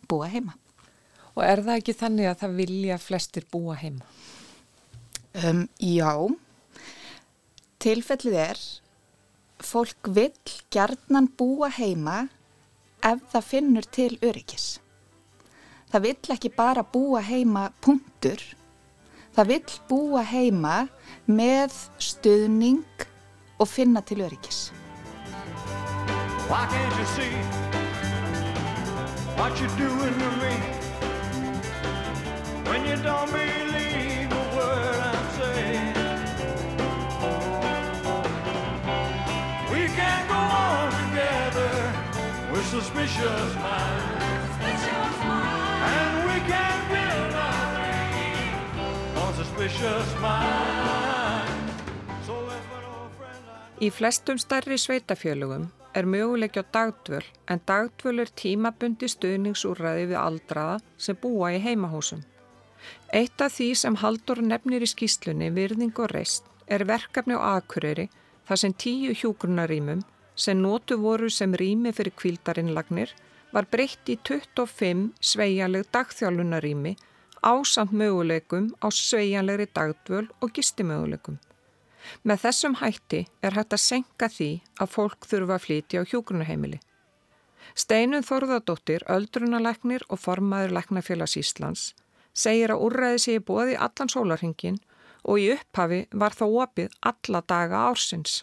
búa heima. Og er það ekki þannig að það vilja flestir búa heima? Um, já, tilfellið er fólk vill gjarnan búa heima ef það finnur til öryggis. það vill ekki bara búa heima punktur. Það vill búa heima með stuðning og finna til öryggis. Why can't you see what you're doing to me when you don't believe with suspicious minds And we can't build our dreams on suspicious minds So let's put our friend Í flestum stærri sveitafjölugum er möguleikja dagdvöl en dagdvöl er tímabundi stuðningsúrraði við aldraða sem búa í heimahúsum. Eitt af því sem Haldur nefnir í skýslunni virðing og reist er verkefni á Akureyri þar sem tíu hjúgrunarýmum sem nótu voru sem rými fyrir kvildarinnlagnir var breytt í 25 sveianleg dagþjálfunarými ásamt möguleikum á sveianlegri dagdvöl og gistimöguleikum. Með þessum hætti er hægt að senka því að fólk þurfa að flytja á hjókunaheimili. Steinun Þorðardóttir, öldrunalegnir og formaður Legnafélags Íslands segir að úrræði sé bóði allan sólarhingin og í upphafi var þá opið alla daga ársins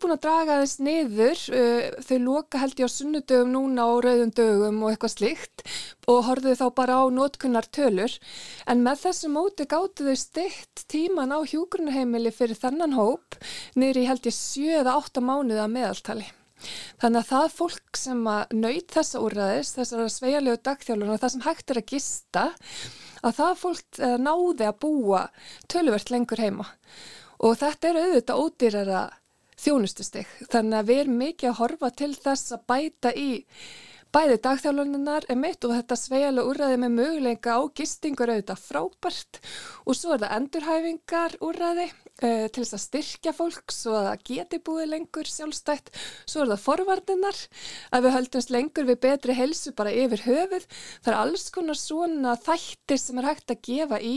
búin að draga þess niður, uh, þau loka held ég á sunnudögum núna og rauðum dögum og eitthvað slikt og horfðu þá bara á notkunnar tölur en með þessu móti gáttu þau stitt tíman á hjúgrunarheimili fyrir þennan hóp niður í held ég 7-8 mánuða meðaltali. Þannig að það fólk sem að nöyt þessa úrraðis, þessara sveigalegu dagþjálfur og það sem hægt er að gista, að það fólk náði að búa töluvert lengur heima og þetta er auðvitað ódýrara þjónustustig. Þannig að við erum mikið að horfa til þess að bæta í bæði dagþjálfuninnar er mitt og þetta sveigalega úrræði með möguleika á gistingur auðvitað frábært. Og svo er það endurhæfingar úrræði uh, til þess að styrkja fólk svo að það geti búið lengur sjálfstætt. Svo er það forvarninnar að við höldumst lengur við betri helsu bara yfir höfuð. Það er alls konar svona þættir sem er hægt að gefa í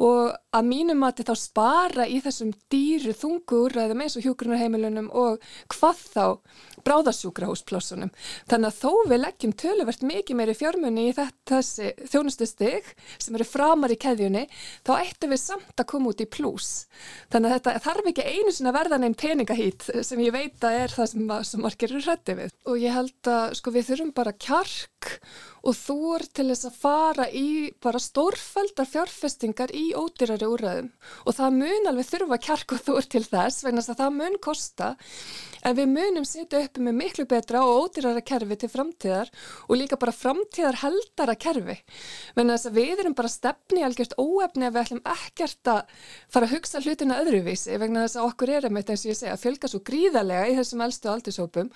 og að mínum að þetta spara í þessum dýru þungu úrræðum eins og hjókrunarheimilunum og hvað þá bráðasjúkrahúsplássunum. Þannig að þó við leggjum töluvert mikið meiri fjármunni í þessi þjónustu stygg sem eru framar í keðjunni, þá ættum við samt að koma út í plús. Þannig að þetta þarf ekki einu sinna verðan einn peningahít sem ég veit að er það sem, sem margir eru hrætti við. Og ég held að sko við þurfum bara kjark og þúr til þess að fara í bara stórfældar fjárfestingar í ódýrari úrraðum og það mun alveg þurfa kjark og þúr til þess vegna að það mun kosta. En við munum setja uppi með miklu betra og ódýrara kerfi til framtíðar og líka bara framtíðar heldara kerfi. Vegna að við erum bara stefni algjört óefni að við ætlum ekkert að fara að hugsa hlutina öðruvísi. Vegna þess að okkur er einmitt eins og ég segja að fjölga svo gríðarlega í þessum eldstu aldursópum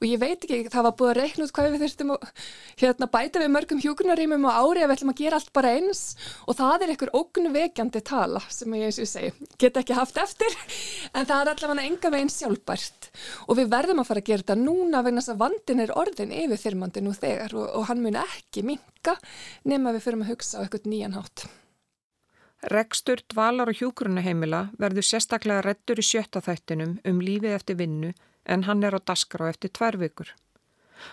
og ég veit ekki, það var búið að reikna út hvað við þurftum að hérna, bæta við mörgum hjúkunarímum á ári að við ætlum að gera allt bara eins. Og það er einhver ógnvekjandi tala sem ég, get ekki haft eftir en það er allavega enga veginn sjálfbært og við verðum að fara að gera þetta núna vegna þess að vandin er orðin yfir þyrmandi nú þegar og, og hann mun ekki minka nema við fyrir að hugsa á eitthvað nýjan hátt. Rekstur, dvalar og hjúkurunaheimila verður sérstaklega reddur í sjötta þættinum um lífið eftir vinnu en hann er á daskra á eftir tvær vikur.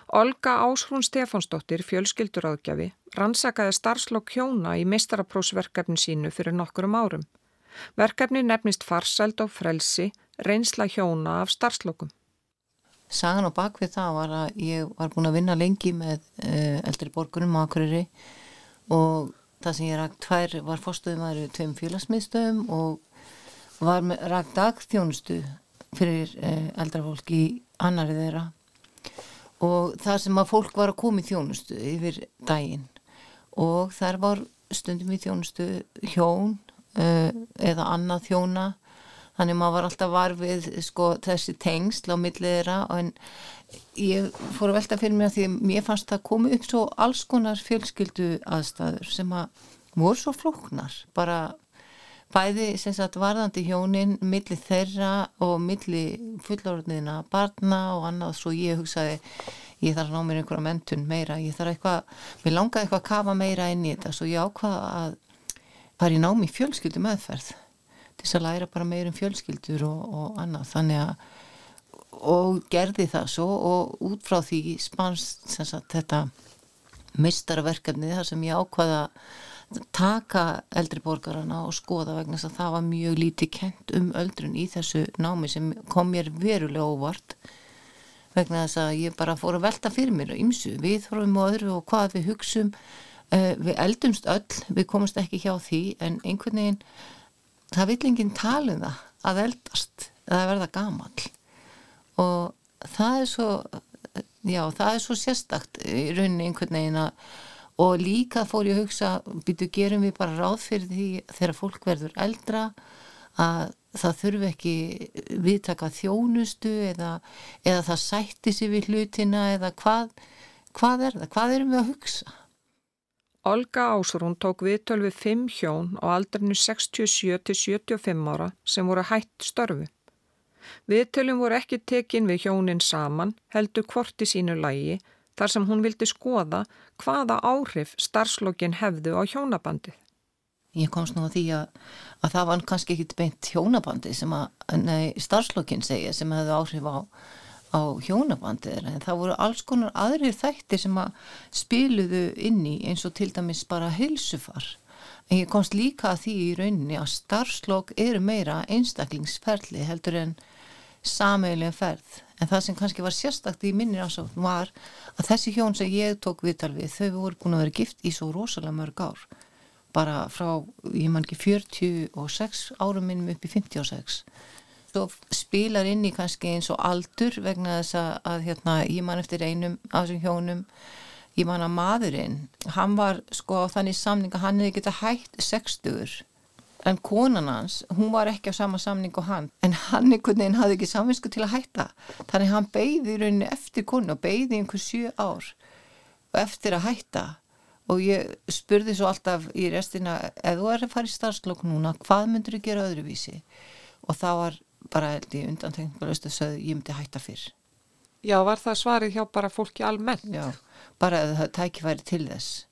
Olga Áshrún Stefánsdóttir, fjölskylduráðgjafi, rannsakaði starfslokk hjóna í mistaraprósverkefni sínu fyrir nokkurum árum. Verkefni nefnist farsæld og frelsi, reynsla hjóna af starfslokkum. Sagan og bakvið það var að ég var búin að vinna lengi með uh, eldri borgurum á Akureyri og það sem ég rægt tvær var fórstuðum að það eru tveim félagsmiðstöðum og var rægt dagþjónustu fyrir uh, eldra fólk í annari þeirra og það sem að fólk var að koma í þjónustu yfir daginn. Og þar var stundum í þjónustu hjón uh, eða annað þjóna þannig maður var alltaf varfið sko, þessi tengsl á milliðra en ég fór að velta fyrir mér að því að mér fannst það komið upp svo alls konar fjölskyldu aðstæður sem að voru svo flóknar. Bara bæði sagt varðandi hjónin milli þeirra og milli fullorðniðina barna og annað svo ég hugsaði ég þarf að ná mér einhverja mentun meira. Ég þarf eitthvað, mér langaði eitthvað að kafa meira inn í þetta svo ég ákvaða að fara í námi fjölskyldu meðferð til þess að læra bara meir um fjölskyldur og, og annað. Þannig að og gerði það svo og út frá því spannst sagt, þetta mistarverkefni þar sem ég ákvaða taka eldri borgarana og skoða vegna þess að það var mjög lítið kent um öldrun í þessu námi sem kom mér verulega óvart. Vegna þess að ég bara fór að velta fyrir mér ímsu, við fórum og öðru og hvað við hugsum. Uh, við eldumst öll, við komumst ekki hjá því en einhvern veginn það vill enginn tala um það að eldast eða verða gamal og það er svo já, það er svo sérstakt í rauninni einhvern veginn að og líka fór ég að hugsa býtu gerum við bara ráð fyrir því þegar fólk verður eldra að það þurfi ekki viðtaka þjónustu eða, eða það sætti sér við hlutina eða hvað, hvað er það, hvað erum við að hugsa? Olga Ásrún tók viðtöl við fimm hjón á aldrinu 67 til 75 ára sem voru hætt störfu. Viðtölum voru ekki tekin við hjónin saman, heldur hvort í sínu lægi þar sem hún vildi skoða hvaða áhrif starfslokkin hefðu á hjónabandið. Ég komst nú að því að, að það var kannski ekki beint hjónabandið sem að starfslokkin segja sem hefðu áhrif á, á hjónabandið en það voru alls konar aðrir þættir sem að spiluðu inni eins og til dæmis bara hilsufar. En ég komst líka að því í rauninni að starfslokk eru meira einstaklingsferli heldur en sameigilega ferð en það sem kannski var sérstakt í minnir ásótt var að þessi hjón sem ég tók viðtal við þau voru búin að vera gift í svo rosalega mörg ár. Bara frá, ég man ekki 46 árum minnum upp í 56 svo spilar inn í kannski eins og aldur vegna þess að, hérna, ég man eftir einum af þessum hjónum. Ég man að maðurinn hann var sko á þannig samning að hann hefði getað hægt 60 en konan hans, hún var ekki á sama samning og hann, en hann einhvern veginn hafði ekki samvinsku til að hætta. Þannig hann beigði í rauninni eftir konu og beigði einhver sjö ár og eftir að hætta. Og ég spurði svo alltaf í restina ef þú er að fara í starfslokk núna hvað myndur þú gera öðruvísi? Og það var bara held ég undantekningalöst að sögðu ég myndi hætta fyrr. Já, var það svarið hjá bara fólki almennt? Já, bara að það tækifæri til þess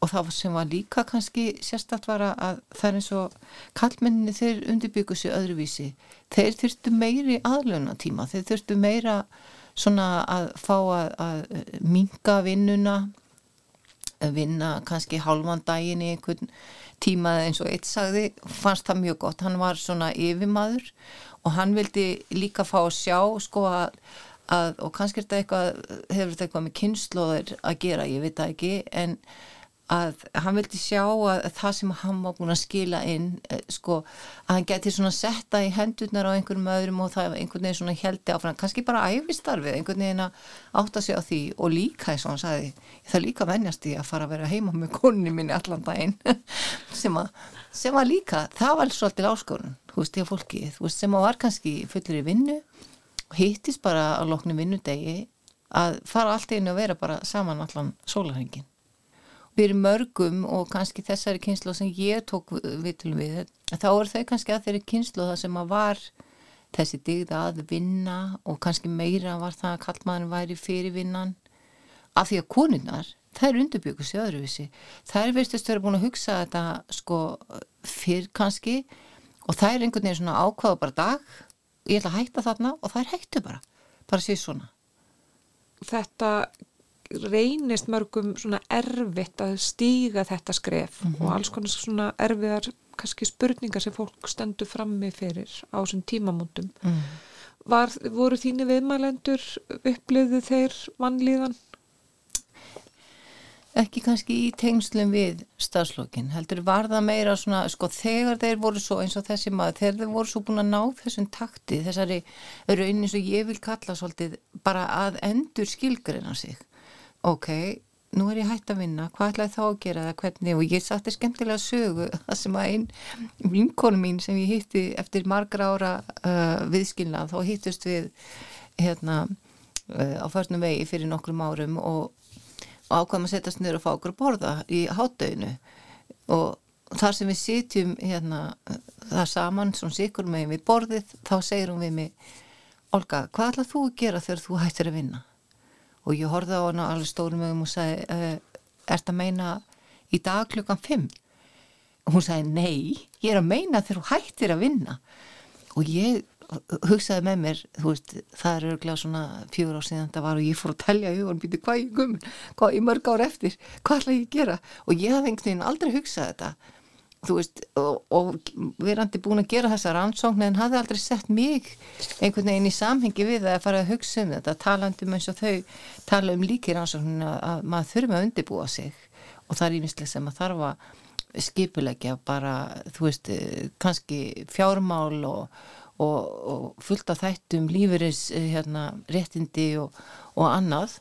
og það sem var líka kannski sérstætt var að það er eins og kallmenninni þeir undirbyggu sér öðruvísi. Þeir þurftu meiri aðlöna tíma þeir þurftu meira svona að fá að, að minga vinnuna vinna kannski halvan daginn í einhvern tíma eins og eitt sagði fannst það mjög gott, hann var svona yfirmaður og hann vildi líka fá að sjá sko að, að og kannski er þetta eitthvað hefur þetta eitthvað með kynnslóðir að gera, ég veit það ekki en að hann vildi sjá að það sem hann var búin að skila inn eh, sko að hann geti svona setta í hendurnar á einhverjum öðrum og það einhvern veginn svona heldi áfram, kannski bara æfistarfið einhvern veginn að átta sig á því og líka eins og hann sagði, það líka vennjast í að fara að vera heima með konni minni allan daginn sem að, sem að líka, það var svolítið áskorun þú veist, því að fólki, þú veist, sem að var kannski fullir í vinnu og hittist bara á loknu vinnudegi að fara allt einu að vera bara saman allan sólarhengin fyrir mörgum og kannski þessari kynslu sem ég tók vitul við þá er þau kannski að þeirri kynslu það sem að var þessi digða að vinna og kannski meira var það að kallmaðurinn væri fyrir vinnan af því að konunnar það er undirbyggur sér öðruvísi. Það er veistust að vera búin að hugsa þetta sko fyrr kannski og er einhvern veginn svona ákvaða bara dag ég ætla að hætta þarna og er hættu bara bara sér svona. Þetta reynist mörgum svona erfitt að stíga þetta skref mm -hmm. og alls konar svona erfiðar kannski spurningar sem fólk stendur frammi fyrir á þessum tímamóndum mm. Var, voru þínu viðmælendur upplöðu þeir vannlíðan? Ekki kannski í tengslum við stafslokkin, heldur var það meira svona, sko þegar þeir voru svo eins og þessi maður, þegar þeir voru svo búin að ná þessum takti, þessari raunin sem ég vil kalla svolítið bara að endur skilgreina sig ok, nú er ég hægt að vinna. Hvað ætlaði þá að gera það, hvernig? Og ég satt er skemmtilega sögu það sem að einn vinkonu mín sem ég hitti eftir margra ára uh, viðskilna, þá hittust við hérna uh, á förnum vegi fyrir nokkrum árum og, og ákvæmum að setjast niður og fá okkur að borða í hátdöginu og þar sem við sitjum hérna það saman, svona sikur megin við borðið, þá segir hún við mig Olga, hvað ætlað þú að gera þegar þú hættir að vinna? Og ég horfði á hana alveg stórum ögum og sagði uh, Er þetta að meina í dag klukkan 5? Og hún sagði nei, ég er að meina þegar þú hættir að vinna. Og ég hugsaði með mér, veist, það er örglega svona fjögur á síðan þetta var og ég fór að telja í hugan, býti hvað ég gumun, hvað ég mörg ár eftir, hvað ætla ég að gera? Og ég hafði einhvern veginn aldrei hugsað þetta þú veist, og, og verandi búin að gera þessa rannsókn en hafði aldrei sett mig einhvern veginn í samhengi við að fara að hugsa um þetta talandum eins og þau tala um líki rannsókn að maður þurfum að undibúa sig. Og það er ímislega sem að þarf að skipulegja bara, þú veist, kannski fjármál og, og, og fullt af þættum lífeyris hérna, réttindi og, annað.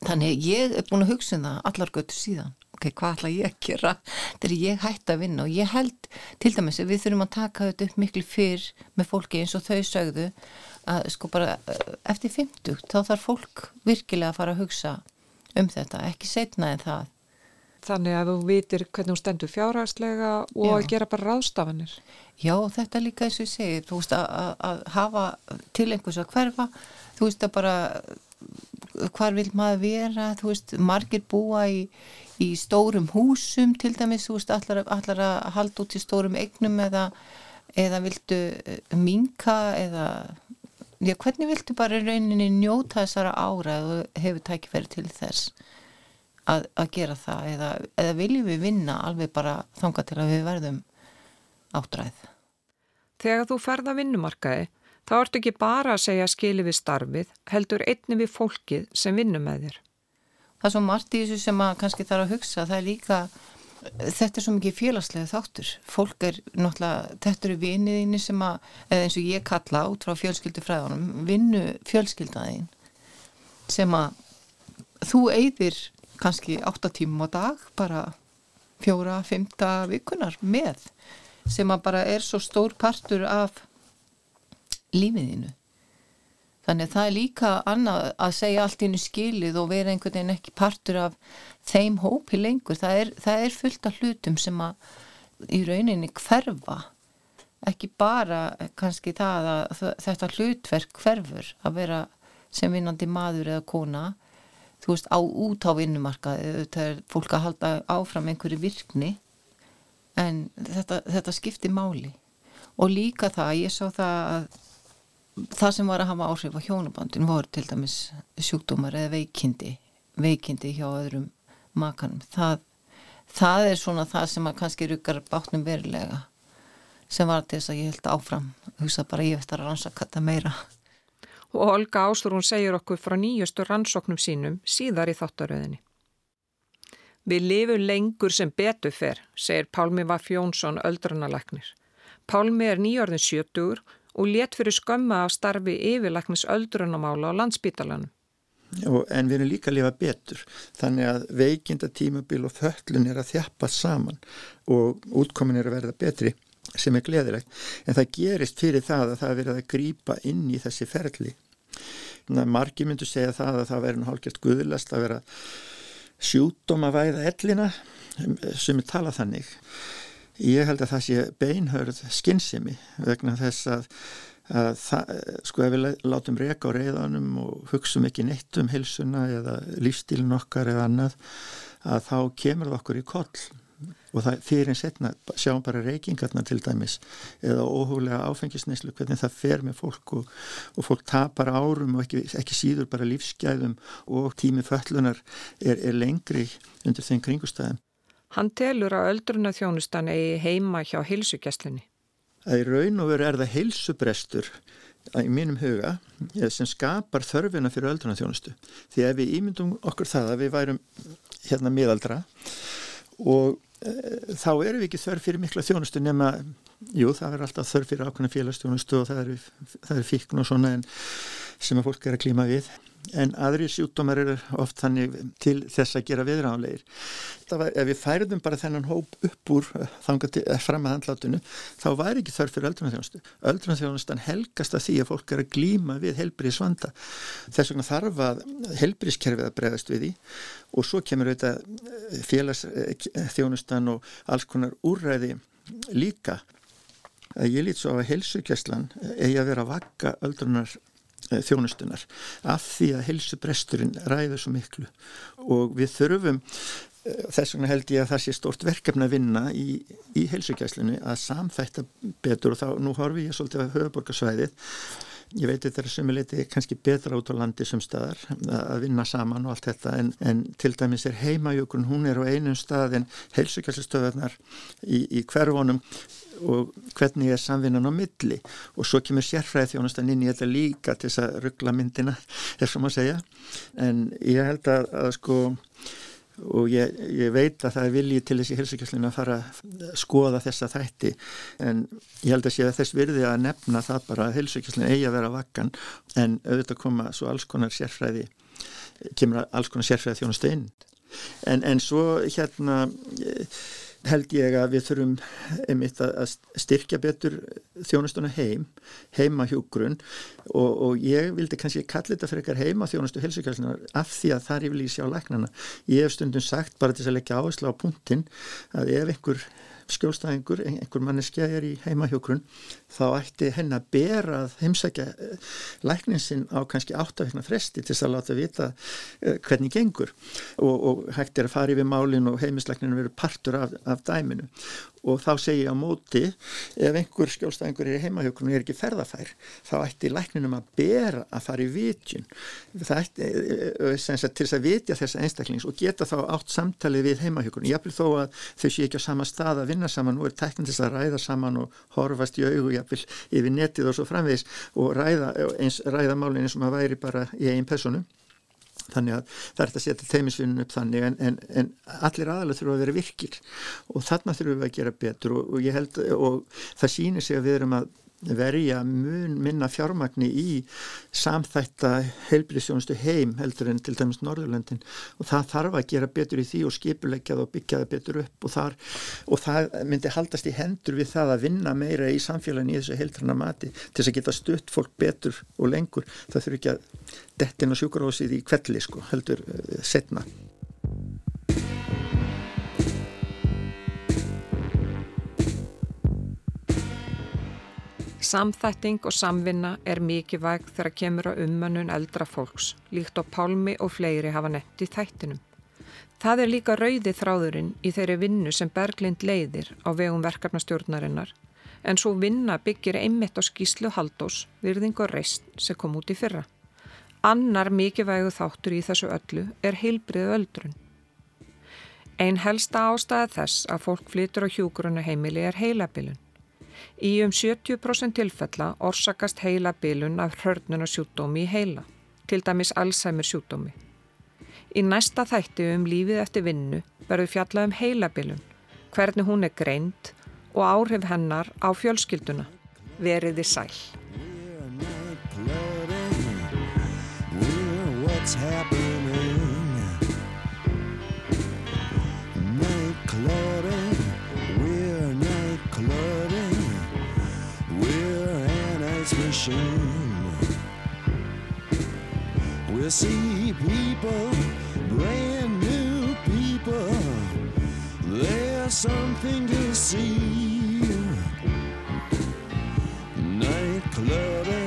Þannig ég er búin að hugsa um það allar göttu síðan ok, hvað ætla ég að gera þegar ég hætti að vinna? Og ég held til dæmis að við þurfum að taka þetta upp miklu fyrr með fólki eins og þau sögðu að sko bara eftir 50 þá þarf fólk virkilega að fara að hugsa um þetta, ekki setna en það. Þannig að þú vitir hvernig hún stendur fjárhagslega og að gera bara ráðstafanir. Já, þetta líka eins og ég segi, þú veist að hafa til einhvers að hverfa, þú veist að bara hvar vil maður vera, þú veist, margir búa í, í stórum húsum til dæmis, þú veist, allar, allar að halda út í stórum eignum eða, eða vildu eh, minka eða, já, hvernig vildu bara rauninni njóta þessara ára eða hefur tækifæri til þess að, að gera það eða, eða viljum við vinna alveg bara þanga til að við verðum áttræð. Þegar þú ferða vinnumarkaði, þá ertu ekki bara að segja skili við starfið, heldur einni við fólkið sem vinnum með þér það er svo margt í þessu sem að kannski þarf að hugsa. Það er líka, þetta er svo mikið félagslega þáttur, fólk er náttúrulega, þetta eru viniðinni sem að eins og ég kalla út frá fjölskyldufræðunum vinnu fjölskyldaðin sem að þú eigðir kannski 8 tímum á dag bara fjóra, fymta vikunar með sem að bara er svo stór partur af lífiðinu Þannig það er líka annað að segja allt innu skilið og vera einhvern veginn ekki partur af þeim hópi lengur. Það er, það er fullt af hlutum sem að í rauninni hverfa. Ekki bara kannski það að þetta hlutverk hverfur að vera sem vinnandi maður eða kona. Þú veist á út á vinnumarkaði. Þetta er fólk að halda áfram einhverju virkni en þetta, þetta skiptir máli. Og líka það, ég sá það að það sem var að hafa áhrif á hjónabandin voru til dæmis sjúkdómar eða veikindi veikindi hjá öðrum makanum. Það, það er svona það sem að kannski rukkar bátnum verulega sem var til þess að ég held áfram. Hugsa bara ég veit að rannsaka þetta meira. Og Olga Ásrún segir okkur frá nýjustu rannsóknum sínum síðar í þáttaröðinni. Við lifum lengur sem betu fer, segir Pálmi Vaff Jónsson öldrunaleknir Pálmi er nýjörðin 70 og let fyrir skömma af starfi yfirlæknis öldrunamála á landsbítalanum. En við erum líka að lifa betur þannig að veikinda tímabil og föllun er að þjappa saman og útkomin er að verða betri sem er gleðilegt. En það gerist fyrir það að það er verið að grýpa inn í þessi ferli. Marki myndu segja það að það verður hálfgjört guðlast að vera sjúdóm að væða ellina sem er talað þannig. Ég held að það sé beinhörð skinnsemi vegna þess að, að það, sko ef við látum reyka á reyðanum og hugsaum ekki neitt um hilsuna eða lífstílin okkar eða annað að þá kemur það okkur í koll og það fyrir en setna sjáum bara reykingarna til dæmis eða óhúlega áfengisneislu hvernig það fer með fólk og, og fólk tapar árum og ekki, ekki síður bara lífsgæðum og tími föllunar er, er lengri undir þeim kringustæðum. Hann telur að öldruna þjónustan eigi heima hjá heilsugjastlunni. Það er raun og veru er það heilsubrestur í mínum huga sem skapar þörfina fyrir öldruna þjónustu. Því ef við ímyndum okkur það að við værum hérna miðaldra og e, þá erum við ekki þörf fyrir mikla þjónustu nema, jú það er alltaf þörf fyrir ákveðna félagsþjónustu og það eru er fíkn og svona en sem að fólk er að klíma við en aðri sjúkdómar eru oft þannig til þess að gera viðránleir. Ef við færðum bara þennan hóp upp úr eh, þangað eh, fram að handlátunu þá væri ekki þörf fyrir öldrunarþjónustu. Öldrunarþjónustan helgast að því að fólk er að glíma við helbriðsvanda. Þess vegna þarf að helbriðskerfið að bregðast við því og svo kemur auðvitað eh, félagsþjónustan og alls konar úrræði líka. Ég lít svo að helsugjastlan eigi að vera að vakka öldrunar þjónustunar af því að helsubresturinn ræður svo miklu. Og við þurfum þess vegna held ég að það sé stort verkefni að vinna í, í heilsugjæslinu að samþætta betur. Og þá nú horfi ég svolítið að höfuborgarsvæðið ég veit þetta er sumuleiti kannski betra út á landi sem staðar að vinna saman og allt þetta. En, en til dæmis er heimajökun, hún er á einum stað en heilsugjæslustöðarnar í, í hverfonum og hvernig er samvinnan á milli. Og svo kemur sérfræði þjónustan inn í þetta líka til þess að ruggla myndina, er sem að segja. En ég held að, að sko og ég, ég veit að það er viljið til þessi hilsukjöflinu að fara að skoða þessa þætti. En ég held að sé að þess virði að nefna það bara að hilsukjöflinu eigi að vera vakkan. En auðvitað koma svo alls konar sérfræði kemur alls konar sérfræði þjónustu inn. En, en svo hérna held ég að við þurfum einmitt að styrkja betur þjónustuna heim, heimahjúgrun og, og ég vildi kannski kalla þetta fyrir eitthvað heima þjónustu helsukjálsunar af því að það er yfirlega í sjá læknana. Ég hef stundum sagt bara til að leggja áherslu á punktin að ef einhver skjólstæðingur, einhver manneskja er í heimahjókrun, þá ætti henn að bera að heimsækja eh, lækninsinn á kannski áttafekna fresti til þess að láta vita eh, hvernig gengur. Og, og hægt er að fara yfir málinn og heimislækninu verið partur af, af dæminu og þá segja á móti ef einhver skjólstæðingur er í heimahjókrun og er ekki ferðafær, þá ætti lækninum að bera að fara í vitjun. Ætti eh, sagt, til þess að vitja þessa einstaklings og geta þá átt samtali við heimahjókrun, ég þó að þau sé ekki á sama stað að vinna saman, nú er teknum þess að ræða saman og horfast í augu jafnvel yfir netið og svo framvegis og ræða, ræða málinn eins og maður væri bara í einn personu þannig að það er þetta að setja teimisvinnun upp þannig en, en, en allir aðalega þurfa að vera virkir. Og þarna þurfum við að gera betur og, og held og það sýnir sig að við erum að verja mun minna fjármagni í samþætta heilbríðsjónustu heim heldur en til dæmis Norðurlöndin. Og það þarf að gera betur í því og skipulegja það og byggja það betur upp. Og, þar, og það myndi haldast í hendur við það að vinna meira í samfélagin í þessu heildrana mati til þess að geta stutt fólk betur og lengur. Það þurfi ekki að dettin og sjúkarósið í kvelli sko heldur uh, setna Samþætting og samvinna er mikið væg þegar kemur á ummannun eldra fólks, líkt á Pálmi og fleiri hafa nefnt í þættinum. Það er líka rauði þráðurinn í þeirri vinnu sem Berglind leiðir á vegum verkefnastjórnarinnar, en svo vinna byggir einmitt á skýslu haldós, virðing og reist sem kom út í fyrra. Annar mikið vægu þáttur í þessu öllu er heilbriðu öldrun. Einn helsta ástæða þess að fólk flytur á hjúgrunna heimili er heilabilun. Í um 70% tilfella orsakast heila bilun af hörnuna sjúkdómi í heila, til dæmis Alzheimer sjúkdómi. Í næsta þætti um lífið eftir vinnu verður fjallað um heilabilun, hvernig hún er greint og áhrif hennar á fjölskylduna. Veriði sæl. Machine. We'll see people, brand new people. There's something to see. Nightclub.